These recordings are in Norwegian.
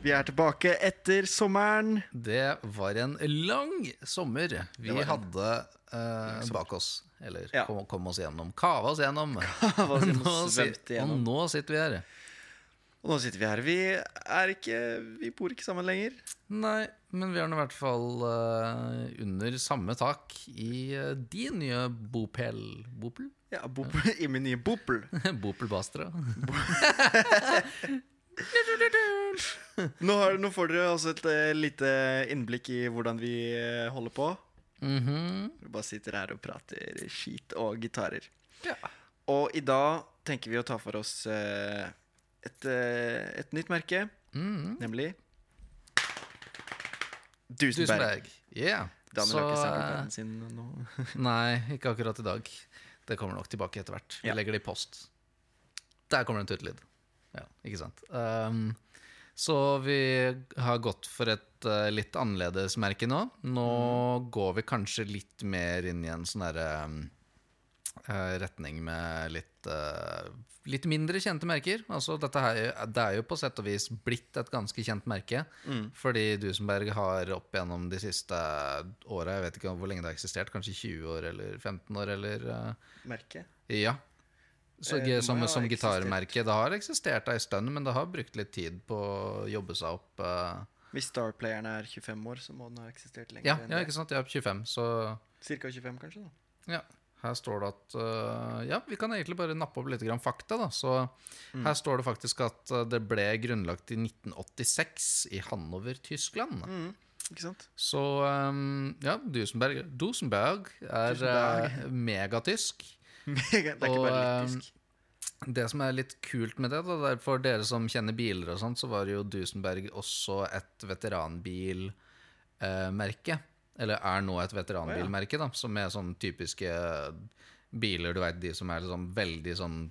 Vi er tilbake etter sommeren. Det var en lang sommer vi hadde eh, bak oss. Eller Ja. kom, kom oss gjennom. Kava oss gjennom. oss gjennom, Nå si- gjennom. Og nå sitter vi her. Og nå sitter vi her. Vi er ikke Vi bor ikke sammen lenger. Nei, men vi er nå i hvert fall uh, under samme tak i uh, din nye bopel. Bopel? Ja, bop I min nye Bopel. Bopel Bastra. Nå, har, nå får dere også et uh, lite innblikk i hvordan vi uh, holder på. Mhm. Vi bare sitter her og prater skit og gitarer. Ja. Og i dag tenker vi å ta for oss uh, et, et nytt merke, Mhm. nemlig Dusenberg. Dusenberg. Yeah. Daniel har ikke den sin nå. Nei, ikke akkurat i dag. Det kommer nok tilbake etter hvert. Vi Ja. legger det i post. Der kommer det en tutelyd. Ja, ikke sant. Um, så vi har gått for et uh, litt annerledes merke nå. Nå går vi kanskje litt mer inn i en sånn derre um, retning med litt, uh, litt mindre kjente merker. Altså dette her, det er jo på sett og vis blitt et ganske kjent merke. Fordi Dusenberg har opp gjennom de siste åra, jeg vet ikke hvor lenge det har eksistert, kanskje 20 år eller 15 år eller uh, Merke. Ja. Så, Eh, som, som gitarmerke. Det har eksistert ei stund, men det har brukt litt tid på å jobbe seg opp. eh. Hvis Starplayeren er 25 år, så må den ha eksistert lenger ja, ja, ikke sant? Ja, 25, så Cirka 25, kanskje? da Ja, her står det at uh, Ja, vi kan egentlig bare nappe opp litt grann fakta, da. Så Mm. her står det faktisk at øh, det ble grunnlagt i 1986 i Hannover, Tyskland. Mm, ikke sant? Så um, ja, Dusenberg, Dusenberg er Dusenberg. Uh, megatysk. Det er ikke Og, bare eh, litt tysk. Det som er litt kult med det, da, det for dere som kjenner biler og sånt, så var jo Dusenberg også et veteranbilmerke. Eller er nå et veteranbilmerke, da, som er sånn typiske biler, du veit, de som er liksom veldig sånn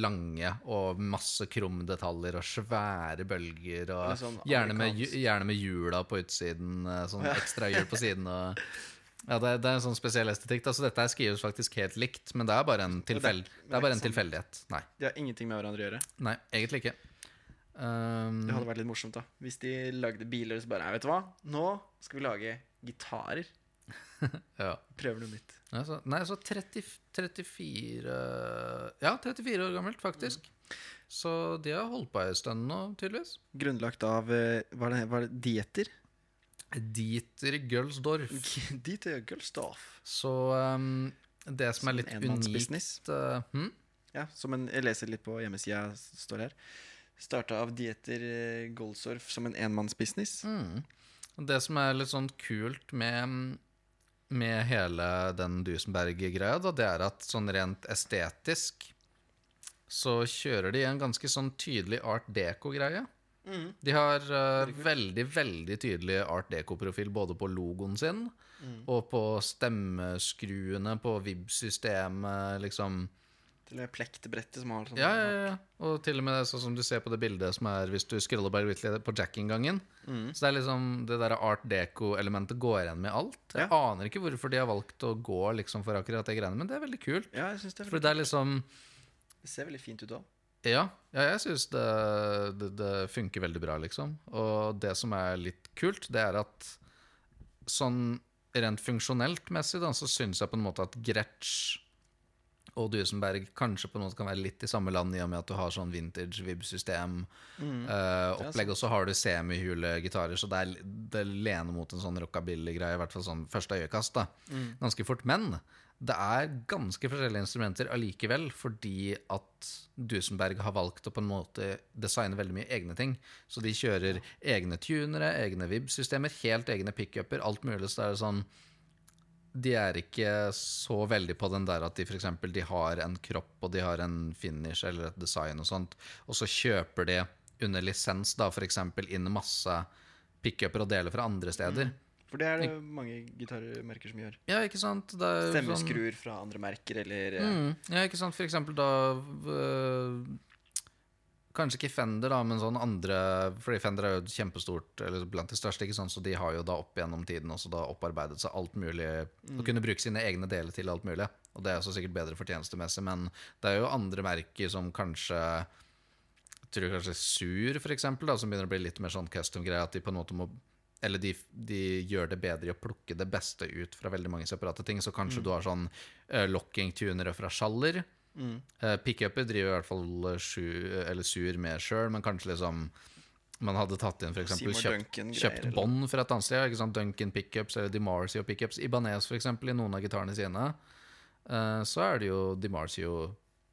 lange og masse krumdetaljer og svære bølger og sånn gjerne, med, gjerne med hjula på utsiden, eh, sånn ekstra hjul på siden og ja, det det er en sånn spesiell estetikk. da, Så dette skrives faktisk helt likt, men det er bare en, tilfell, det, det er bare en sånn- tilfeldighet. Nei, De har ingenting med hverandre å gjøre. nei, egentlig ikke. Um, Det hadde vært litt morsomt da Hvis de lagde biler så bare «Nei, Vet du hva? Nå skal vi lage gitarer. ja. Prøver noe nytt. Nei, så, nei, så 30, 34 Ja, 34 år gammelt, faktisk. Så de har holdt på ei stund nå, tydeligvis. Grunnlagt av eh, Var det, var det Dieter? Dieter Gølsdorf. Dieter Gølsdorf. Så um, det som er litt enmannsbusiness. unikt uh, hmm? Ja, som en, jeg leser litt på hjemmesida, står her. Starta av Dieter eh, som en enmannsbusiness. Mm. Det som er litt sånn kult med, med hele den Dusenberg-greia, det er at sånn rent estetisk så kjører de en ganske sånn tydelig art deco-greie. De har uh, veldig, veldig tydelig art deco-profil både på logoen sin og på stemmeskruene på Vib-systemet, liksom. Til og med plektbrettet som har sånn Ja, ja, ja. Og til og med sånn som du ser på det bildet som er hvis du scroller bare litt på Jack-inngangen. Så det er liksom det der art deco-elementet går igjen med alt. Jeg Ja. aner ikke hvorfor de har valgt å gå liksom for akkurat det greiene, men det er veldig kult. Ja, jeg synes det, er For det er liksom det ser veldig fint ut òg. Ja, ja jeg syns det, det, det funker veldig bra, liksom. Og det som er litt kult, det er at sånn rent funksjonelt messig, da, så syns jeg på en måte at Gretsch og Duesenberg kanskje på en måte kan være litt i samme land, i og med at du har sånn vintage vib-system. eh, opplegg, og så har du semihule gitarer, så det, er, det lener mot en sånn rockabilly-greie, i hvert fall sånn første øyekast. da, Ganske fort. Men det er ganske forskjellige instrumenter allikevel, fordi at Dusenberg har valgt å på en måte designe veldig mye egne ting. Så de kjører egne tunere, egne vib-systemer, helt egne pickuper, alt mulig. Så det er sånn de er ikke så veldig på den der at de eksempel, de har en kropp og de har en finish eller et design og sånt, og så kjøper de under lisens da eksempel inn masse pickuper og deler fra andre steder. For det er det mange gitarmerker som gjør. Ja, ikke sant? Er jo sånn- Stemmeskruer fra andre merker, eller eh, Mm, ja, ikke sant? For eksempel da øh, Kanskje ikke Fender, da, men sånn andre Fordi Fender er jo kjempestort, eller blant de største, ikke sant? så de har jo da opp gjennom tiden også da opparbeidet seg alt mulig Mm. Og kunne bruke sine egne deler til alt mulig. Og det er også sikkert bedre fortjenestemessig, men det er jo andre merker som kanskje jeg tror kanskje Sur, for eksempel, da, som begynner å bli litt mer sånn custom-greie, at de på en måte må Eller de, de gjør det bedre i å plukke det beste ut fra veldig mange separate ting. Så kanskje du har sånn uh, locking-tunere fra Sjaller. Mm. Uh, Pickuper driver i hvert fall eh, sju, eller Sur med sjøl, men kanskje liksom man hadde tatt inn eksempel kjøpt, kjøpt bånd fra et annet sted. Ikke sant? Duncan pickups eller DiMarzio pickups. Ibanez eksempel, i noen av gitarene sine, Uh, så er det jo DiMarzio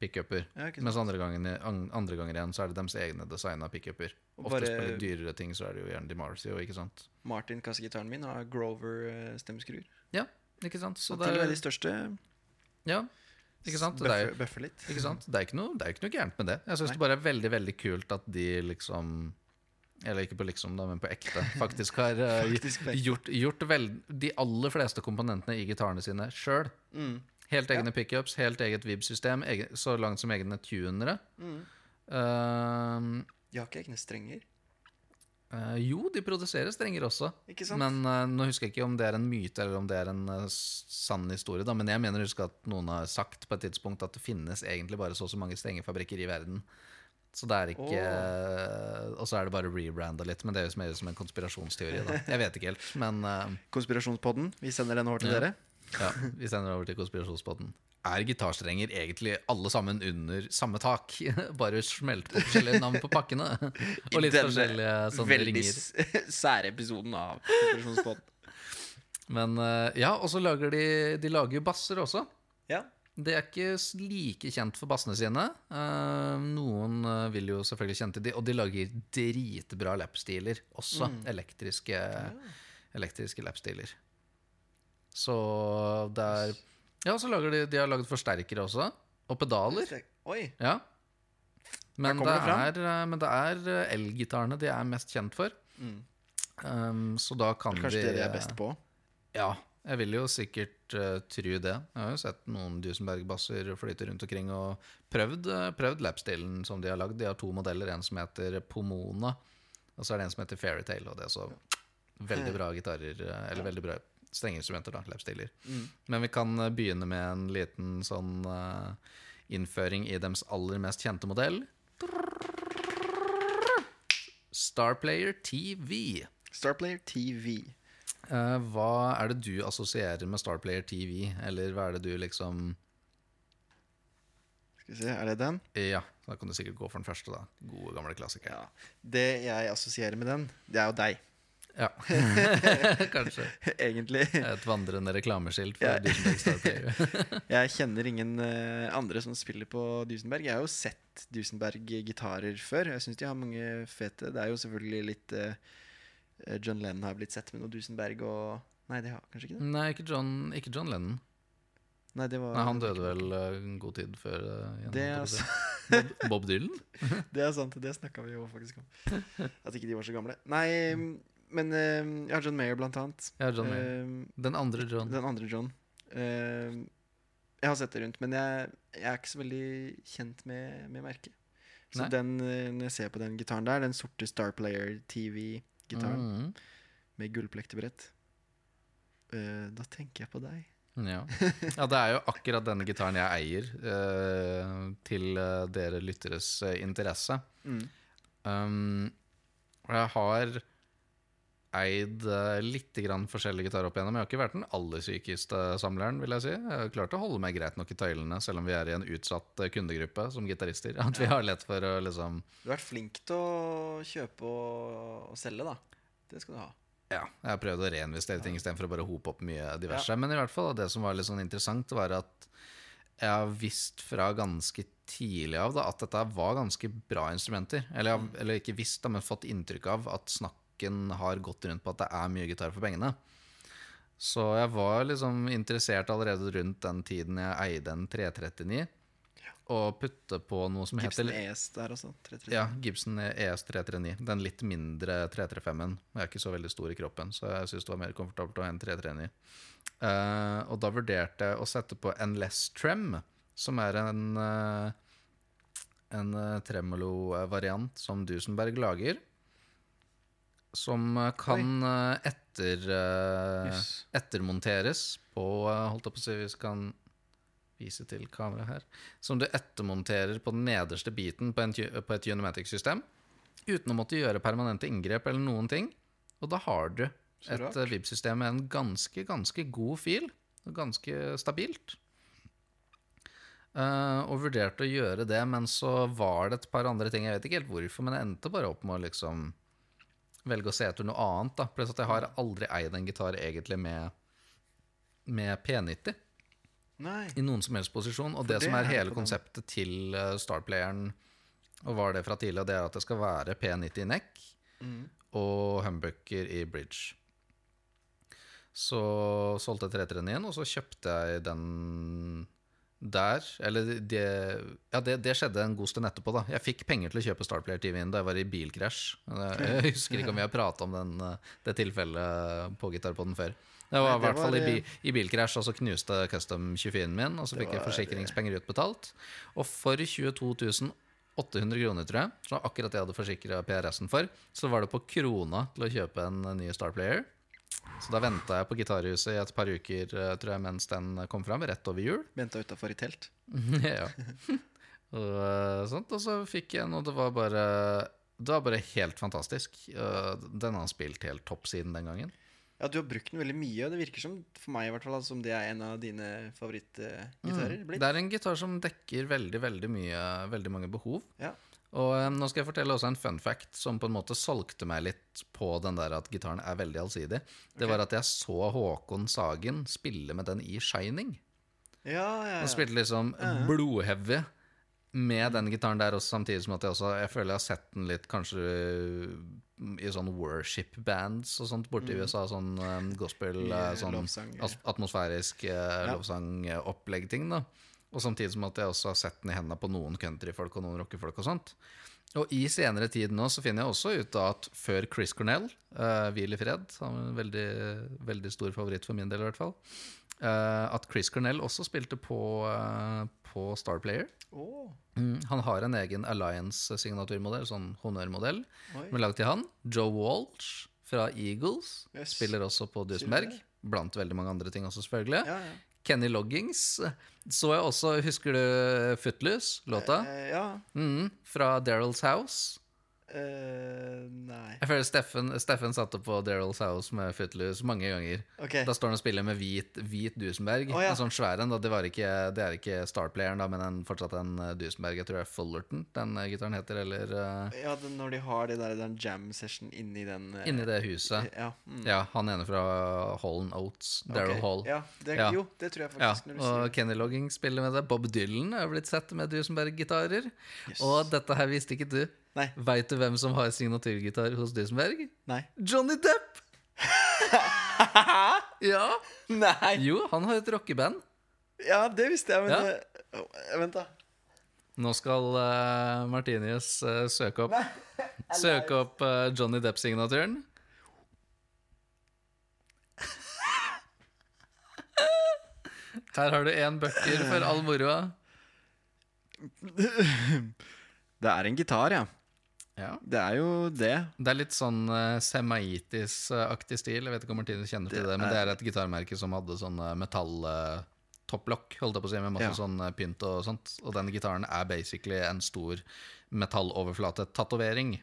pickuper. Ja. Mens andre, gangen, andre ganger igjen så er det deres egne designa pickuper. Ofte litt dyrere ting så er det jo gjerne DiMarzio, ikke sant. Martin, kassegitaren min, har Grover-stemmeskruer. Ja, ikke sant. Så det til og med er, de største ja, ikke sant. Det er, bøffer litt. Ikke sant? Det er ikke noe, er ikke noe gærent med det. Jeg syns det bare er veldig veldig kult at de liksom Eller ikke på liksom, da, men på ekte. Faktisk har uh, Faktisk gjort, gjort vel, de aller fleste komponentene i gitarene sine sjøl. Mm. Helt egne pickups, helt eget vib-system, så langt som egne tunere. Mm. Uh, De har ikke egne strenger. Uh, jo, de produserer strenger også. Ikke sant? Men uh, Nå husker jeg ikke om det er en myte eller om det er en eh, sann historie. Da. Men jeg mener husker at noen har sagt på et tidspunkt at det finnes egentlig bare så og så mange strengefabrikker i verden. Så det er ikke Og så er det bare rebranda litt, men det er jo mer som en konspirasjonsteori. Da. Jeg vet ikke helt, men Konspirasjonspodden, vi sender den over til Ja. dere. Ja, vi sender over til konspirasjonsbåten. Er gitarstrenger egentlig alle sammen under samme tak? Bare smelt på forskjellige navn på pakkene? Og litt forskjellige sånne Veldig ringer. sære episoden av konspirasjonsbåten. Men eh, ja, og så lager de De lager jo basser også. Ja. Det er ikke like kjent for bassene sine. Eh, noen eh, vil jo selvfølgelig kjenne til de, og de lager dritbra lapstiler også. Mm. Elektriske, elektriske lapstiler. Så det er Ja, så lager de De har laget forsterkere også. Og pedaler. Oi. Ja. Men det, er, eh, men det er eh, elgitarene de er mest kjent for. Mm. Um, så da kan Kanskje de det de er best på. ja, jeg vil jo sikkert uh, tru det. Jeg har jo sett noen Dusenberg-basser flyte rundt omkring og prøvd, uh, prøvd lapstilen som de har lagd. De har to modeller, en som heter Pomona, og så er det en som heter Fairytale. Og det er så veldig bra gitarer, eller veldig bra strengeinstrumenter, da, lapstiler. Mm. Men vi kan uh, begynne med en liten sånn uh, innføring i deres aller mest kjente modell. Starplayer TV. Starplayer TV. Uh, hva er det du assosierer med Starplayer TV? Eller hva er det du liksom Skal vi se, er det den? Ja, da kan du sikkert gå for den første, da. Gode, gamle klassiker. Ja. Det jeg assosierer med den, det er jo deg, Ja. Kanskje. egentlig. Et vandrende reklameskilt for Ja. Dusenberg Starplayer. Jeg kjenner ingen eh, andre som spiller på Dusenberg. Jeg har jo sett Dusenberg-gitarer før. Jeg syns de har mange fete Det er jo selvfølgelig litt eh, John Lennon har blitt sett med noe Dusenberg og Nei, det har kanskje ikke det? Nei, ikke John, ikke John Lennon. Nei, det var Nei, Han døde vel eh, en god tid før uh, Det er, holdt jeg på å s- si. Bob, Bob Dylan? det er sant. Det snakka vi jo faktisk om. At ikke de var så gamle. Nei, men eh, jeg har John Mayer, blant annet. Ja, John Mayer. Eh, Den andre John. Den andre John. Eh, jeg har sett det rundt, men jeg, jeg er ikke så veldig kjent med, med merket. Så den, eh, når jeg ser på den gitaren der, den sorte Star Player TV-gitaren Mm. med gullplektebrett, uh, da tenker jeg på deg. Ja. ja, det er jo akkurat denne gitaren jeg eier, uh, til dere lytteres interesse. Mm. Um, og jeg har eid uh, litt grann forskjellige gitarer opp igjennom. Jeg har ikke vært den aller sykeste samleren, vil jeg si. Jeg har klart å holde meg greit nok i tøylene, selv om vi er i en utsatt eh, kundegruppe som gitarister. At vi har lett for å liksom Du har vært flink til å kjøpe og, og selge, da. Det skal du ha. Ja, jeg har prøvd å reinvestere ting istedenfor å bare hope opp mye diverse. Men i hvert fall, det som var litt sånn interessant, var at jeg har visst fra ganske tidlig av da, at dette var ganske bra instrumenter. Eller, jeg eller ikke visst, da, men fått inntrykk av at snakken har gått rundt på at det er mye gitar for pengene. Så jeg var liksom interessert allerede rundt den tiden jeg eide en 339, og putte på noe som Gibson heter ES der også. 339. ja, Gibson ES 339. Den litt mindre 335-en. Jeg er ikke så veldig stor i kroppen, så jeg syns det var mer komfortabelt å ha en 339. Uh, og da vurderte jeg å sette på en Less Trem, som er en, uh, en eh, tremolo-variant som Dusenberg lager. Som eh, kan eh, etter, yes. Ettermonteres på eh, Holdt jeg på å si vi kan vise til kamera her. Som du ettermonterer på den nederste biten på, en, på et Unimatic-system. Uten å måtte gjøre permanente inngrep eller noen ting. Og da har du et eh, Vib-system med en ganske, ganske god fil. og Ganske stabilt. Uh, og vurderte å gjøre det, men så var det et par andre ting. Jeg vet ikke helt hvorfor, men jeg endte bare opp med å liksom velge å se etter noe annet. da Pluss at jeg har aldri eid en gitar egentlig med, med P90 Nei. i noen som helst posisjon. Og det, det som er er hele konseptet til startplayeren, Starplayeren, og var det fra tidligere, det er at det skal være P90 i neck Mm. og humbucker i bridge. Så solgte jeg 339-en, og så kjøpte jeg den der. Eller det Ja, det, det skjedde en god stund etterpå, da. Jeg fikk penger til å kjøpe Starplayer TV-en da jeg var i bilkrasj. Jeg husker ikke om vi har prata om den, uh, det tilfellet på gitarpodden før. Det var Nei, i hvert fall i, bi, i bilkrasj, og så knuste custom 24-en min, og så Det fikk jeg forsikringspenger utbetalt. Og for 22 800 kroner, tror jeg, som akkurat jeg hadde forsikra PRS-en for, så var det på krona til å kjøpe en eh, ny Starplayer. Så da venta jeg på Gitarhuset i et par uker, eh, tror jeg, mens den kom fram, rett over jul. Venta utafor i telt. ja. Og, eh, sånt, og så fikk jeg en, og det var bare Det var bare helt fantastisk. Eh, Den har spilt helt topp siden den gangen. Ja, du har brukt den veldig mye, og det virker som for meg i hvert fall som det er en av dine favorittgitarer. Mm. Det er en gitar som dekker veldig, veldig mye Veldig mange behov. Ja. Og um, nå skal jeg fortelle også en fun fact som på en måte solgte meg litt på den der at gitaren er veldig allsidig. Det var at jeg så Håkon Sagen spille med den i Shining. Ja, ja, Han spilte liksom blodheavy med den gitaren der, også samtidig som at jeg også Jeg føler jeg har sett den litt kanskje i sånn worship bands og sånt borti mm. USA. Sånn um, gospel, Mye eh, sånn lovsang, ja. atmosfærisk uh, lovsangopplegg-ting. da Og samtidig som at jeg også har sett den i hendene på noen countryfolk og noen rockefolk og sånt. Og i senere tid nå så finner jeg også ut av at før Chris Cornell, uh, hvil i fred, han er en veldig, veldig stor favoritt for min del i hvert fall, uh, at Chris Cornell også spilte på, uh, på Starplayer. Åh, Mm, han har en egen Alliance-signaturmodell, sånn honnørmodell, som er lagd til han. Joe Walsh fra Eagles Yes. spiller også på Dusenberg. Blant veldig mange andre ting også, selvfølgelig. Ja, ja. Kenny Loggings så jeg også, husker du Footloose, låta? Eh, ja. Mm, fra Daryl's House. Eh, nei. Jeg føler Steffen, Steffen satte på Daryl's House med Footloose mange ganger. Ok. Da står han og spiller med hvit, hvit Dusenberg. Oh, ja. En sånn svær en. Det, ikke, det er ikke Starplayeren, da, men en, fortsatt en eh, Dusenberg. Jeg tror det er Fullerton den eh, gitaren heter, eller uh... Ja, den, når de har det der, den jam session inni den uh... inni det huset. Ja. Mm. Ja, han ene fra Hall and Oates. Daryl okay. Hall. Ja, det, Ja. Jo, det tror jeg Ja, faktisk. du og. Kenny Logging spiller med det. Bob Dylan er blitt sett med Dusenberg-gitarer. Yes. Og dette her visste ikke du. Nei. Veit du hvem som har signaturgitar hos Dusenberg? Nei. Johnny Depp! ja. Nei! Jo, han har et rockeband. Ja, det visste jeg, men Ja. eh, oh, Vent, da. Nå skal uh, Martinius eh, søke opp Søke opp eh, Johnny Depp-signaturen. Her har du én bøkker for all moroa. Det er en gitar, ja. Ja. Det er jo det. Det er litt sånn uh, Semaitis-aktig stil. Jeg vet ikke om Martine kjenner til Det det, men det er- er et gitarmerke som hadde sånn metall-topplokk, holdt jeg på å si, med masse Ja. sånn eh, pynt og sånt. Og den gitaren er basically en stor metalloverflate-tatovering.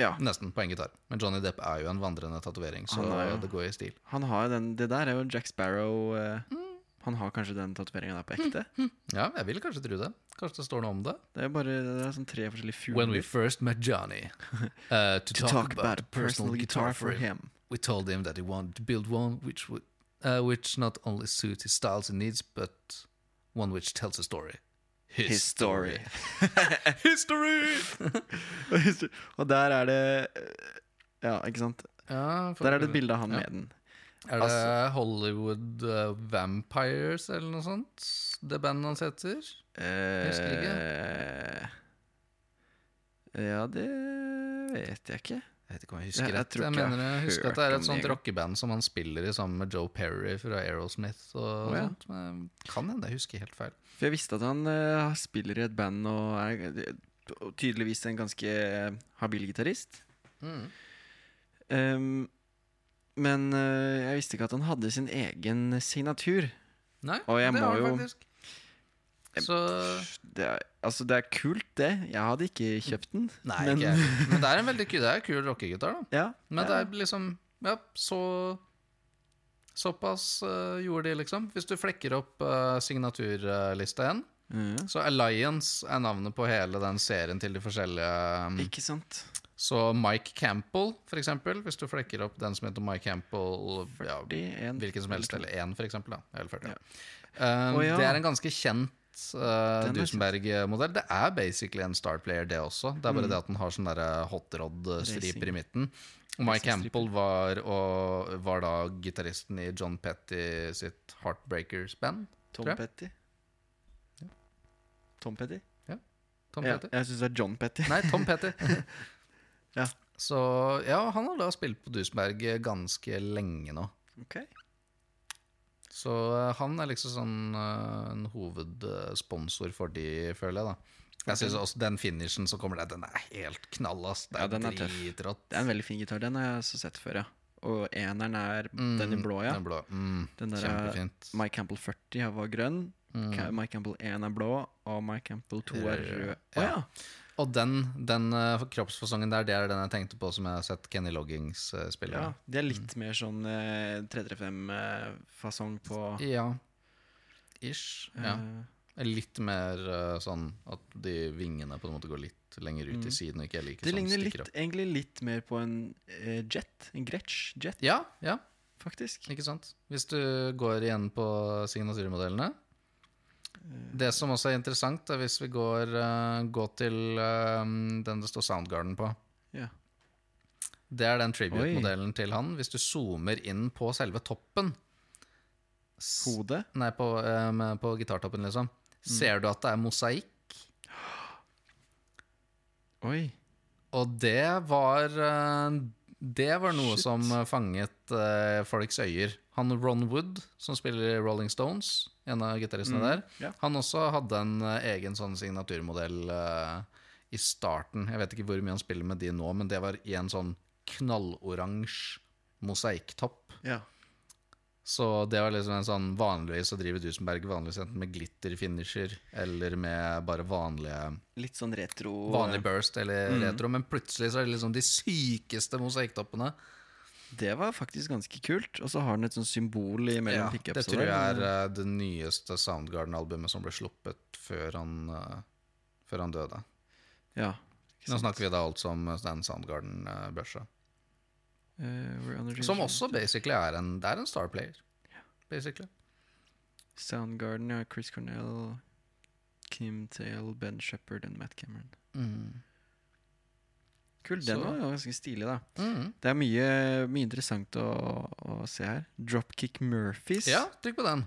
Ja. Nesten på en gitar. Men Johnny Depp er jo en vandrende tatovering, så er jo- det går i stil. Han har jo den Det der er jo Jack Sparrow Uh... Mm. Han har kanskje den tatoveringa der på ekte? Ja, jeg vil kanskje tro det. Kanskje det står noe om det. Det er bare det er sånn tre forskjellige fugler. When we first met Johnny uh, to, to talk about a personal guitar for him. we told him that he wanted to build one which would uh, which not only suit his styles and needs, but one which tells a story. His story. History! Og der er det Ja, ikke sant? ja, Der er det et bilde av han Ja. med den. Er det Hollywood uh, Vampires eller noe sånt? Det bandet hans heter? Husker ikke. ja, det vet jeg ikke. Jeg vet ikke om jeg husker Jeg- jeg Jeg, jeg mener, jeg husker at det er et sånt rockeband som han spiller i sammen med Joe Perry fra Aerosmith og oh, ja. sånt. Men kan hende jeg husker helt feil. For jeg visste at han uh, spiller i et band og er tydeligvis en ganske habil gitarist. Um, men eh, jeg visste ikke at han hadde sin egen signatur. Nei, Og jeg det må har han jo- faktisk. Så Det er, altså, det er kult, det. Jeg hadde ikke kjøpt den. Nei, men, ikke jeg. Men det er en veldig det er en kul rockegitar, da. Ja, Men ja. det er liksom Ja, så Såpass eh, gjorde de, liksom. Hvis du flekker opp uh, signaturlista igjen, mm. så Alliance er navnet på hele den serien til de forskjellige Ikke sant? Så Mike Campbell, for eksempel. Hvis du flekker opp den som heter Mike Campbell ja, 41, Hvilken som helst, eller én, for eksempel. Da. Eller 40, Ja. Um, oh, ja. Det er en ganske kjent uh, er Dusenberg-modell. Det er basically en Star Player, det også. Det er bare Mm. det at den har sånn derre hot rod-striper i midten. Og Mike Campbell var, og, var da gitaristen i John Petty sitt Heartbreakers-band. Tom jeg. Petty. Tom Petty? Tom Ja, Petty. jeg syns det er John Petty. Nei, Tom Petty. Ja. Så ja, han har da spilt på Dusenberg ganske lenge nå. Okay. Så eh, han er liksom sånn eh, en hovedsponsor for de, føler jeg, da. Jeg synes også Den finishen som kommer der, den er helt knall, ass. Det Ja, er, den er dritrått. Det er en veldig fin gitar. Den har jeg også sett før, ja. Og eneren er Mm, den i blå, ja. Den blå. Mm, Den der er kjempefint. Mike Campbell 40 var grønn. Mm. Mike Campbell 1 er blå, og Mike Campbell 2 er Rød. rød. oh, ja. Og den, den uh, kroppsfasongen der, det er den jeg tenkte på som jeg har sett Kenny Loggings uh, spille. ja. Det er litt mer sånn uh, 335-fasong på Ja. Ish. Ja. eh, Litt mer eh, sånn at de vingene på en måte går litt lenger ut Mm. i siden, ikke like Det sånn ligner litt, egentlig litt mer på en eh, jet. En Gretsch jet, Ja, ja, faktisk. ikke sant. Hvis du går igjen på signaturmodellene. Det som også er interessant, er hvis vi går, eh, går til eh, den det står Soundgarden på. Ja. Det er den tribute-modellen til han. Hvis du zoomer inn på selve toppen Hodet. Nei, på, eh, på gitartoppen, liksom. Ser du at det er mosaikk? Oi. Og det var Det var noe Shit. som fanget folks øyer. Han Ron Wood, som spiller Rolling Stones, en av gitaristene Mm, der, ja. han også hadde en eh, egen sånn signaturmodell eh, i starten. Jeg vet ikke hvor mye han spiller med de nå, men det var i en sånn knalloransje mosaiktopp. Ja. Så det var liksom en sånn Vanligvis så driver Dusenberg vanligvis enten med glitter-finisher eller med bare vanlige Litt sånn retro Vanlig burst eller Mm. retro, men plutselig så er det liksom de sykeste mosaiktoppene. Det var faktisk ganske kult. Og så har den et sånt symbol i mellom Ja, pickups. det tror jeg er uh, det nyeste Soundgarden-albumet som ble sluppet før han, uh, før han døde. Ja. Nå snakker vi da alt om eh, den Soundgarden-børsa. A Som også basically er en, det er en Star Player. Basically. Soundgarden, ja. Chris Cornell, Kim Tail, Ben Shepherd og Matt Cameron. Kult. Den var ganske stilig, da. Mm. Det er mye, mye interessant å, å se her. Dropkick Murphys. Ja, trykk på den.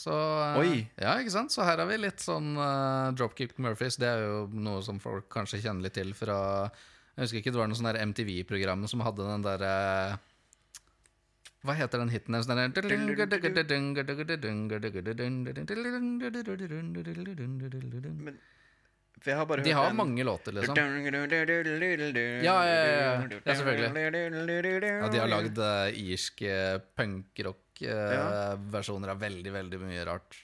Så eh, Oi. Ja, ikke sant? Så her har vi litt sånn uh, Dropkick Murphys. Det er jo noe som folk kanskje kjenner litt til fra Jeg husker ikke, det var noe sånn der MTV-program som hadde den derre hva heter den hiten der? Sånn Men, for jeg har bare De hørt har den. mange låter, liksom. Ja, ja, ja, ja, selvfølgelig. Ja, de har lagd uh, irske punkrock-versjoner av veldig, veldig mye rart.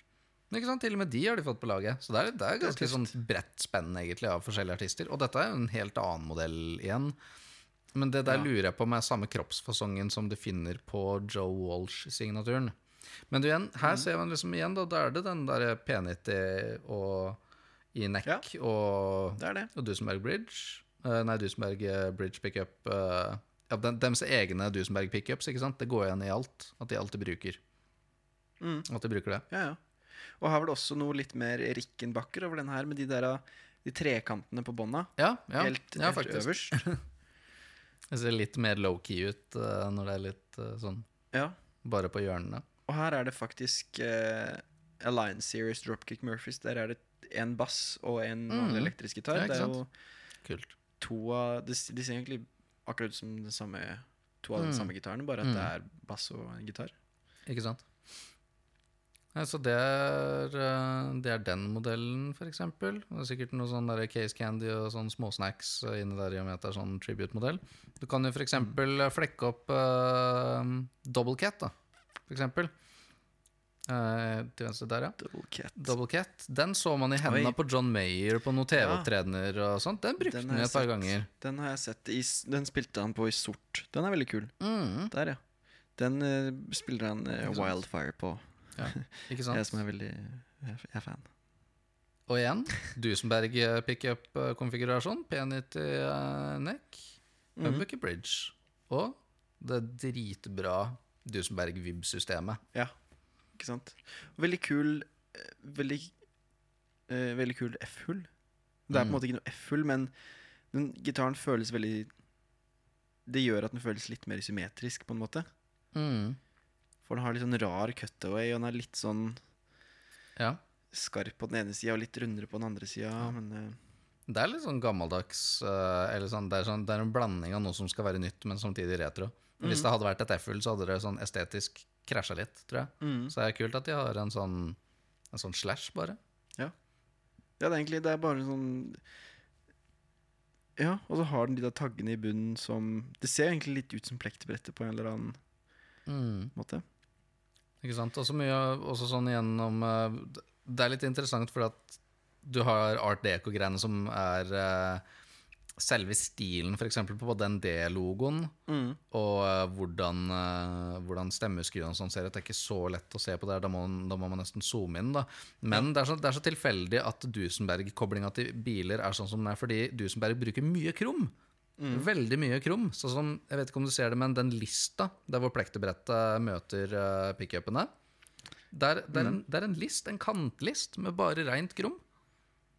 Men ikke sant, Til og med de har de fått på laget. Så det er, det er ganske tøft. sånn bredt spenn egentlig av forskjellige artister. Og dette er jo en helt annen modell igjen. Men det der Ja. lurer jeg på med samme kroppsfasongen som du finner på Joe Walsh-signaturen. Men du, igjen, her ser man liksom igjen, da, da er det den der P90 og i neck Ja. og Det det. og Dusenberg Bridge. Uh, nei, Dusenberg eh, Bridge pickup. Uh, ja, den, dems egne Dusenberg pickups, ikke sant? Det går igjen i alt. At de alltid bruker Mm. At de bruker det. Ja, ja. Og her var det også noe litt mer Rickenbacker over den her, med de der de trekantene på bånda. Ja, ja, helt, ja helt øverst. Det ser litt mer low-key ut uh, når det er litt uh, sånn Ja. bare på hjørnene. Og her er det faktisk uh, Alliance Series Dropkick Murphys. Der er det en bass og en Mm. elektrisk gitar. Ja, det er jo Kult. to av De, de ser egentlig akkurat ut som den samme, to av de den samme gitaren, bare at Mm. det er bass og en gitar. Ikke sant? Ja, så det er, eh, det er den modellen, for eksempel. Det er sikkert noe sånn case candy og sånn småsnacks eh, inni der i og med at det er sånn tribute-modell. Du kan jo for eksempel eh, flekke opp uh, double cat, da. For eksempel. Eh, til venstre der, ja. Double cat. Double Cat. Den så man i hendene Oi. på John Mayer på noen TV-opptredener og sånt. Den brukte Den han et par ganger. Den har jeg sett. I, den spilte han på i sort. Den er veldig kul. Mm, Der, ja. Den uh, spiller han uh, Wildfire på. ikke Jeg som er veldig Jeg er fan. Og igjen, Dusenberg pickup-konfigurasjon. P90 eh, neck. Humbucker bridge. Og det dritbra Dusenberg Vib-systemet. Ja, ikke sant? Veldig kul Veldig uh, Veldig kul F-hull. Det er på en Mm. måte ikke noe F-hull, men den gitaren føles veldig Det gjør at den føles litt mer symmetrisk, på en måte. Mm. For den har litt sånn rar cutaway, og den er litt sånn Ja. skarp på den ene sida og litt rundere på den andre sida. Men eh, Det er litt sånn gammeldags Eller sånn, det, er sånn, det er en blanding av noe som skal være nytt, men samtidig retro. Hvis det hadde vært et F-hull, så hadde det sånn estetisk krasja litt, tror jeg. mm. Så det er kult at de har en sånn En sånn slash, bare. Ja, ja det er egentlig Det er bare sånn Ja, og så har den de der taggene i bunnen som Det ser egentlig litt ut som plektbrettet på en eller annen Mm. måte. Ikke sant? Også mye også sånn gjennom eh, Det er litt interessant fordi at du har art deco-greiene som er eh, selve stilen, f.eks. på den D-logoen, Mm. og uh, hvordan, uh, hvordan stemmeskruene sånn ser ut. Det er ikke så lett å se på det, da må, da må man nesten zoome inn. da Men det, er så, det er så tilfeldig at Dusenberg-koblinga til biler er sånn som den er, fordi Dusenberg bruker mye krum. Veldig mye krum. Sånn som, jeg vet ikke om du ser det, men den lista der hvor plektebrettet møter uh, pickupene det, en, det er en list, en kantlist, med bare reint krum.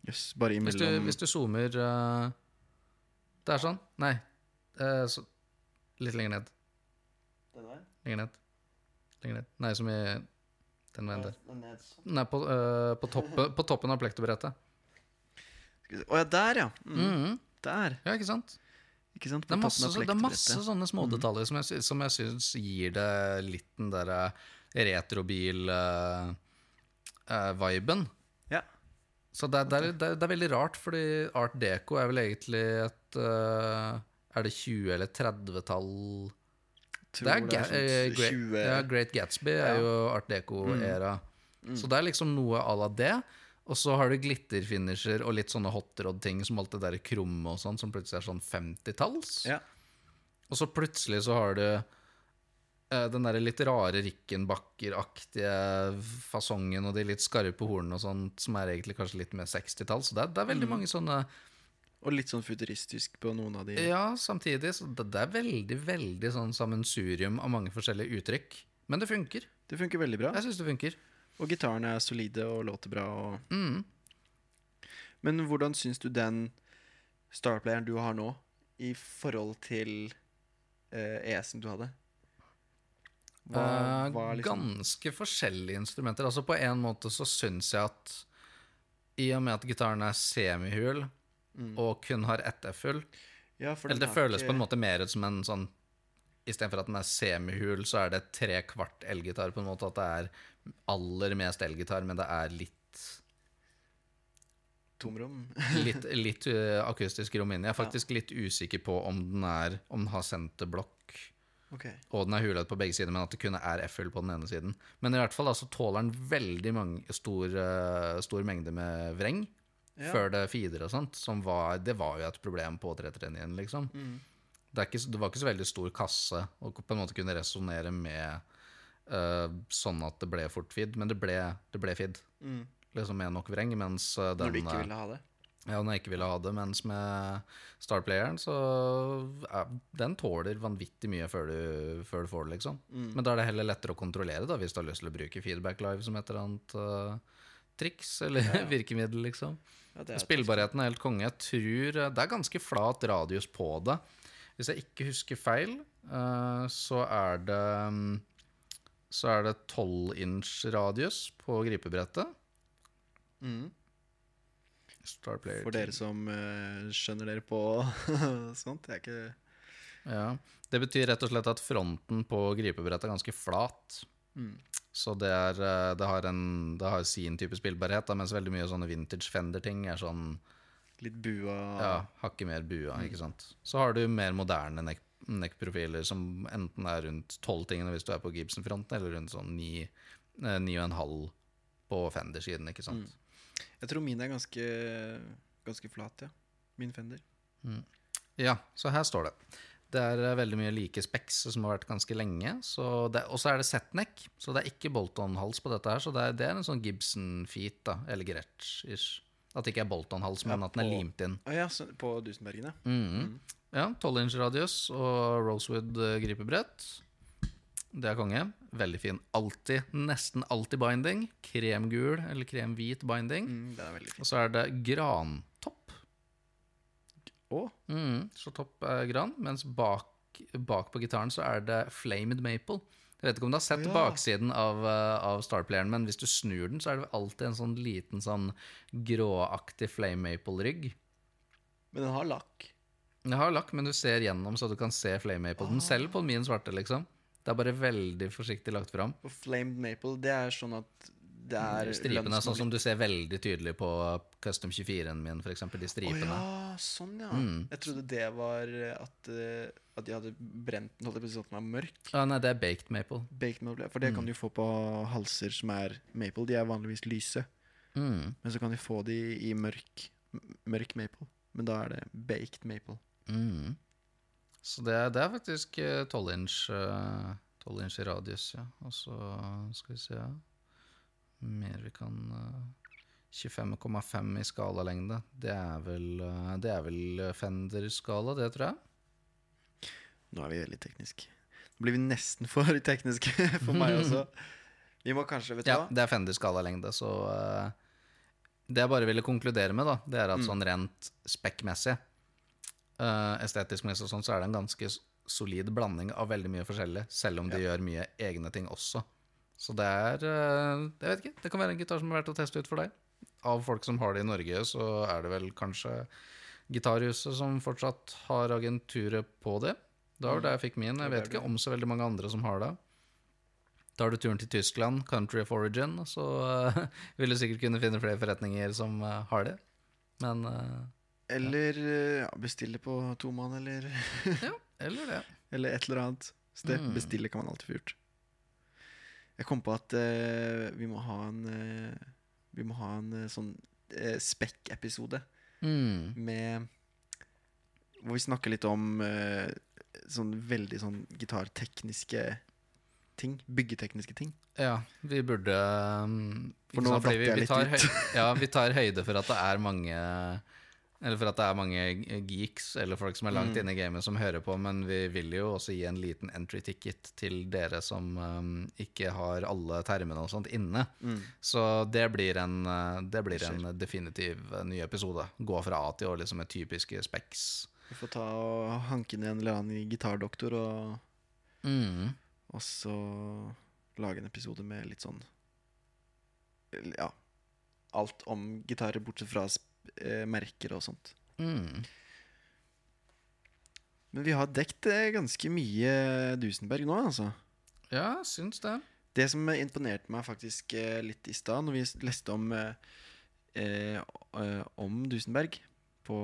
Yes, bare Hvis du, hvis du zoomer eh, Det er sånn. Nei. eh, så, litt lenger ned. Lenger ned. Lenger ned. Nei, som i den veien der. Nei, på, eh, på, toppen, på toppen av plektebrettet. Å ja, der, ja. Mm. Mm. Der. Ja, ikke sant? Ikke sant? Det er masse, det er masse sånne smådetaljer som jeg, som jeg syns gir det litt den derre retrobil-viben. Ja. Så det, er- det, er, det, er, det er veldig rart, fordi art deco er vel egentlig et eh, Er det 20- eller 30-tall Det er, det er sånn eh, Great, 20 ja, Great Gatsby er jo art deco-æra. Så det er liksom noe à la det. Og så har du glitterfinisher og litt sånne hot rod-ting som alt det der krumme og sånn, som plutselig er sånn 50-talls. Ja. Og så plutselig så har du eh, den derre litt rare Rickenbacker-aktige fasongen og de litt skarpe hornene og sånt, som er egentlig kanskje litt mer 60-tall. Så det er, det er veldig mange sånne Og litt sånn futuristisk på noen av de. Ja, samtidig. Så det, det er veldig, veldig sånn sammensurium av mange forskjellige uttrykk. Men det funker. Det funker veldig bra. Jeg synes det funker. Og gitarene er solide og låter bra. Og... Mm. Men hvordan syns du den starplayeren du har nå, i forhold til eh, ES-en du hadde? Hva, Eh, hva liksom Ganske forskjellige instrumenter. Altså På en måte så syns jeg at i og med at gitaren er semihul og kun har ett F-hull ja, Eller det føles ikke- på en måte mer ut som en sånn Istedenfor at den er semihul, så er det tre kvart elgitar. På en måte at det er aller mest elgitar, men det er litt tomrom. Litt, litt uh, akustisk rom inni. Jeg er faktisk litt usikker på om den er Om den har senterblokk Okay. og den er hulet på begge sider, men at det kun er F-hull på den ene siden. Men i hvert fall altså, tåler den veldig mange, stor, eh, stor mengde med vreng Ja. før det feeder og sånt. Som var, det var jo et problem på 339-en, liksom. Mm. Det, er ikke, det var ikke så veldig stor kasse å på en måte kunne resonnere med uh, sånn at det ble fort feed, men det ble, det ble feed. Mm. Liksom med nok vreng, mens eh, den Når du ikke eh, ville ha det. ja, når jeg ikke ville ha det, mens med Starplayeren, så ja, Den tåler vanvittig mye før du, før du får det, liksom. Mm. Men da er det heller lettere å kontrollere, da, hvis du har lyst til å bruke Feedback Live som et eller annet eh, triks eller virkemiddel, liksom. Ja, er Spillbarheten er helt konge. Jeg tror eh, Det er ganske flat radius på det. Hvis jeg ikke husker feil, eh, så er det mm, Så er det 12 inch radius på gripebrettet. Mm. For dere som eh, skjønner dere på sånt. Jeg er ikke Ja, Det betyr rett og slett at fronten på gripebrettet er ganske flat. Mm. Så det, er, eh, det, har en, det har sin type spillbarhet, da, mens veldig mye sånne vintage Fender-ting er sånn litt bua ja, hakket mer bua. ikke sant? Så har du mer moderne neck-profiler, som enten er rundt tolv tingene hvis du er på Gibson-fronten, eller rundt sånn ni, eh, 9,5 på Fender-siden, ikke sant. Jeg tror min er ganske, ganske flat, ja. Min Fender. Ja, så her står det. Det er eh, veldig mye like speks som har vært ganske lenge. Og så er det setneck, så det er ikke Bolton-hals på dette her. Så det er, det er en sånn Gibson-feet, da, eller Gretsch-ish. At det ikke er Bolton-hals, men Ja, at den er limt inn. Å ja, på Dusenbergen, ja. mm. Ja, 12 inch radius og Rosewood eh, gripebrett. Det er konge. Veldig fin. Alltid, nesten alltid binding. Kremgul eller kremhvit binding. Mm, er. Og så er det grantopp. Å, Mm, så opp er gran, mens bak, bak på gitaren så er det flamed maple. Jeg vet ikke om du har sett Ja. baksiden av, eh, av Starplayeren, men hvis du snur den, så er det alltid en sånn liten sånn gråaktig flame maple-rygg. men den har lakk. Den har lakk, men du ser gjennom, så du kan se flame maple. Den selv på min svarte, liksom. Det er bare veldig forsiktig lagt fram. Og flamed maple, det er sånn at det er Stripene, sånn som du ser veldig tydelig på Custom 24-en min, eksempel, de Å stripene. ja, sånn ja. Mm. Jeg trodde det var at, eh, at de hadde brent den, holdt jeg på å si, at den var mørk. Ah, nei, det er baked maple. Baked maple. For det kan du få på halser som er maple. De er vanligvis lyse. Mm. Men så kan du få de i mørk, mørk maple. Men da er det baked maple. Mm. Så det, det er faktisk eh, 12 inch, eh, 12 inch i radius, ja. Og så skal vi se ja. Mer vi kan eh, 25,5 i skalalengde. Det er vel, eh, det er vel Fender-skala, det tror jeg. Nå er vi veldig tekniske. Nå blir vi nesten for tekniske for meg også. Vi må kanskje, vet du Ja, hva? det er Fender-skalalengde, så eh, Det jeg bare ville konkludere med, da, det er at sånn rent spekkmessig, estetisk-messig og sånn, så er det en ganske solid blanding av veldig mye forskjellig, selv om de gjør mye egne ting også. Så det er eh, Jeg vet ikke, det kan være en gitar som er verdt å teste ut for deg. Av folk som har det i Norge, så er det vel kanskje Gitarhuset som fortsatt har agenturet på det. Da var det jeg fikk min. Jeg vet ikke om så veldig mange andre som har det. Tar du turen til Tyskland, country of origin, så uh, vil du sikkert kunne finne flere forretninger som uh, har det. Men uh, Eller ja, bestille på tomann, eller, ja, eller det. eller et eller annet. Det Mm. bestille kan man alltid få gjort. Jeg kom på at uh, vi må ha en uh, Vi må ha en uh, sånn uh, spekk-episode Mm. med Hvor vi snakker litt om sånn veldig sånn gitartekniske ting. Byggetekniske ting. Ja, vi burde um, For nå datt jeg litt ut. ja, vi tar høyde for at det er mange Eller for at det er mange geeks eller folk som er langt Mm. inne i gamet som hører på, men vi vil jo også gi en liten entry ticket til dere som um, ikke har alle termene og sånt inne. Mm. Så det blir en, uh, det blir en definitiv uh, ny episode. Gå fra A til Å liksom med typiske specs. Vi får ta og hanke ned en eller annen gitardoktor og, Mm. og så lage en episode med litt sånn Ja. Alt om gitarer, bortsett fra sp- eh, merker og sånt. Mm. Men vi har dekt eh, ganske mye Dusenberg nå, altså. Ja, syns det. Det som imponerte meg faktisk eh, litt i stad, når vi leste om, eh, eh, om Dusenberg på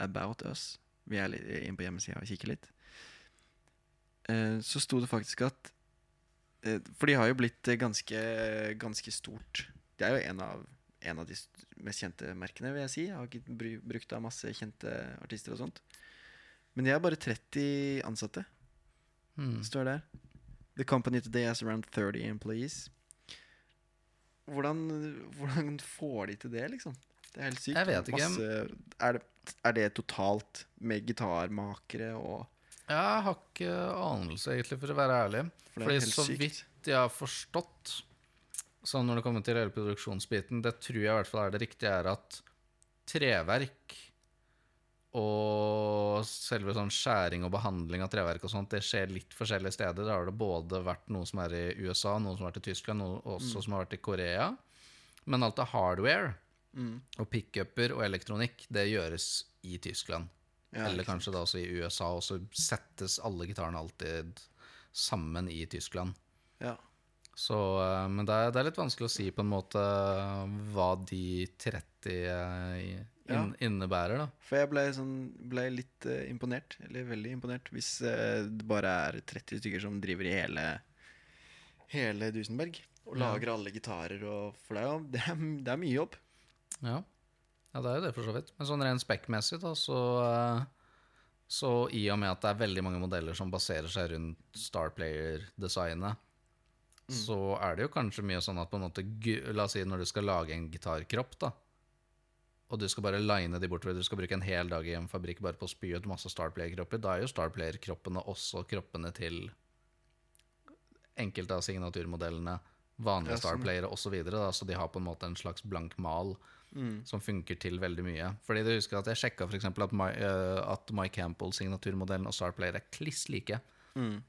About Us Vi er litt inne på hjemmesida og kikker litt. Eh, så sto det faktisk at eh, For de har jo blitt ganske, ganske stort. Det er jo en av, en av de mest kjente merkene, vil jeg si. Jeg Har ikke brukt av masse kjente artister og sånt. Men de er bare 30 ansatte Mm. står der. The company today has around 30 employees. Hvordan, hvordan får de til det, liksom? Det er helt sykt. Jeg vet ikke. Masse, er, det, er det totalt med gitarmakere og Jeg har ikke anelse, egentlig, for å være ærlig. For det Fordi så vidt jeg har forstått, sånn når det kommer til hele produksjonsbiten, det tror jeg i hvert fall er det riktige, er at treverk og selve sånn skjæring og behandling av treverk og sånt, det skjer litt forskjellige steder. Da har det både vært noe som er i USA, noe som har vært i Tyskland, noe også som har vært i Korea. Men alt av hardware mm. og pickuper og elektronikk, det gjøres i Tyskland. ja, Eller kanskje da også i USA, og så settes alle gitarene alltid sammen i Tyskland. Ja. Så, eh, men det er, det er litt vanskelig å si på en måte hva de 30 in, Ja. innebærer, da. For jeg ble, sånn, ble litt eh, imponert, eller veldig imponert, hvis eh, det bare er 30 stykker som driver i hele Hele Dusenberg. Og lager alle gitarer og For det er det er, det er mye jobb. Ja. ja, det er jo det, for så vidt. Men sånn rent spekk-messig, da, så eh, Så i og med at det er veldig mange modeller som baserer seg rundt Starplayer-designet, så er det jo kanskje mye sånn at på en måte La oss si når du skal lage en gitarkropp, da. Og du skal bare line de bortover. Du skal bruke en hel dag i en fabrikk bare på å spy ut masse Starplayer-kropper. Da er jo Starplayer-kroppene også kroppene til enkelte av signaturmodellene, vanlige Ja, sånn. Starplayere osv. Så, da, så de har på en måte en slags blank mal Mm. som funker til veldig mye. Fordi du husker at jeg sjekka. At, My, eh, at My Campbell-signaturmodellen og Starplayer er kliss like. Mm.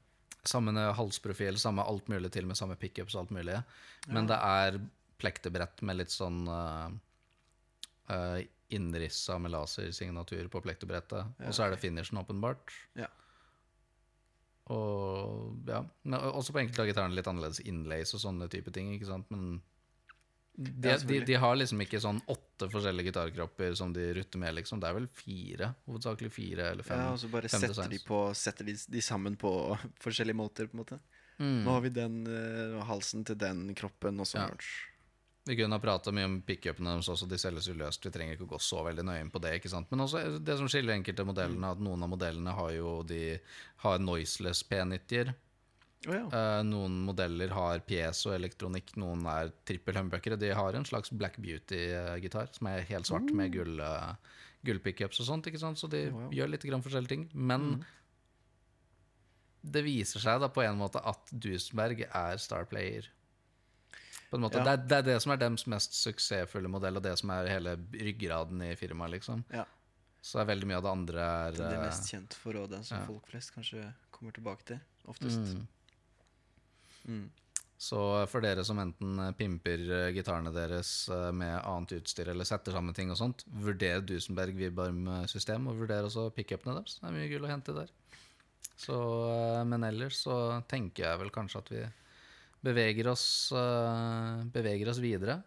Samme halsprofil, samme alt mulig til med samme pickups og alt mulig. Men det er plektebrett med litt sånn uh, uh, innrissa med lasersignatur på plektebrettet. Ja, og så er det finishen, åpenbart. Ja. Og ja, men også på enkelte av gitarene litt annerledes innlays og sånne type ting. ikke sant? Men de, Ja, de, de har liksom ikke sånn åtte forskjellige gitarkropper som de rutter med, liksom. Det er vel fire, hovedsakelig fire eller fem. Ja, og så bare setter de, på, setter de, de sammen på forskjellige måter, på en måte. Mm. Nå har vi den uh, halsen til den kroppen, og så Ja. Vi kunne ha prata mye om pickupene deres også, de selges jo løst. Vi trenger ikke å gå så veldig nøye inn på det. ikke sant? Men også det som skiller enkelte modellene, at noen av modellene har jo de har noiseless P90-er. Å ja. uh, noen modeller har piezoelektronikk, noen er trippel humbuckere. De har en slags Black Beauty-gitar som er helt svart med gull, uh, gullpickups og sånt. ikke sant? Så de Wow. gjør litt grann forskjellige ting. Men det viser seg da på en måte at Duesenberg er Star Player. På en måte. Ja. Det, er, det er det som er deres mest suksessfulle modell, og det som er hele ryggraden i firmaet. liksom. ja. Så er veldig mye av det andre er Det er eh, mest kjent for, og den som ja. folk flest kanskje kommer tilbake til oftest. mm. Mm. Så for dere som enten eh, pimper eh, gitarene deres eh, med annet utstyr eller setter sammen ting og sånt, vurder Dusenberg Vibarm-system, og vurder også pickupene deres. Det er mye gull å hente der. Så, eh, men ellers så tenker jeg vel kanskje at vi beveger oss, eh, beveger oss videre.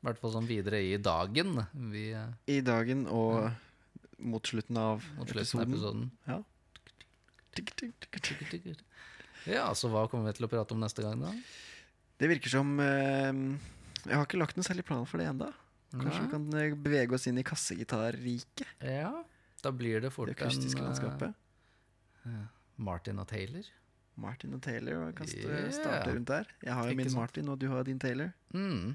I hvert fall sånn videre i dagen. Vi, eh, I dagen og mot slutten av mot slutten av episoden. episoden. Ja. Ja, så hva kommer vi til å prate om neste gang, da? Det virker som eh, Jeg har ikke lagt noen særlig plan for det ennå. Kanskje Nei? vi kan eh, bevege oss inn i kassegitarriket? Ja, da blir det fort Det akustiske en, landskapet. Martin og Taylor. Martin og Taylor kaste, Yeah. starte rundt der. Jeg har jo min sant? Martin, og du har din Taylor. Mm.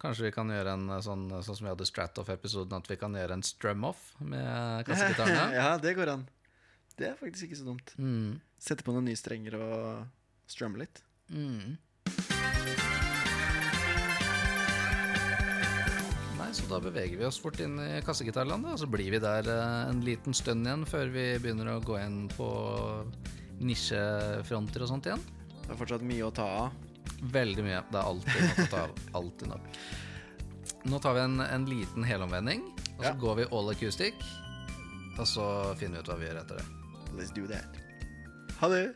Kanskje vi kan gjøre en sånn, sånn som vi hadde Stratoff-episoden, at vi kan gjøre en strum-off med kassegitarene. ja, det går an. Det er faktisk ikke så dumt. mm. Sette på noen nye strenger og strumme litt. Mm. Nei, så da beveger vi oss fort inn i kassegitarlandet, og så blir vi der eh, en liten stund igjen før vi begynner å gå inn på nisjefronter og sånt igjen. Det er fortsatt mye å ta av. Veldig mye. Det er alltid nok å ta av. Alltid nok. Nå tar vi en, en liten helomvending, og så Ja. går vi all acoustic. Og så finner vi ut hva vi gjør etter det. Let's do that. Holla!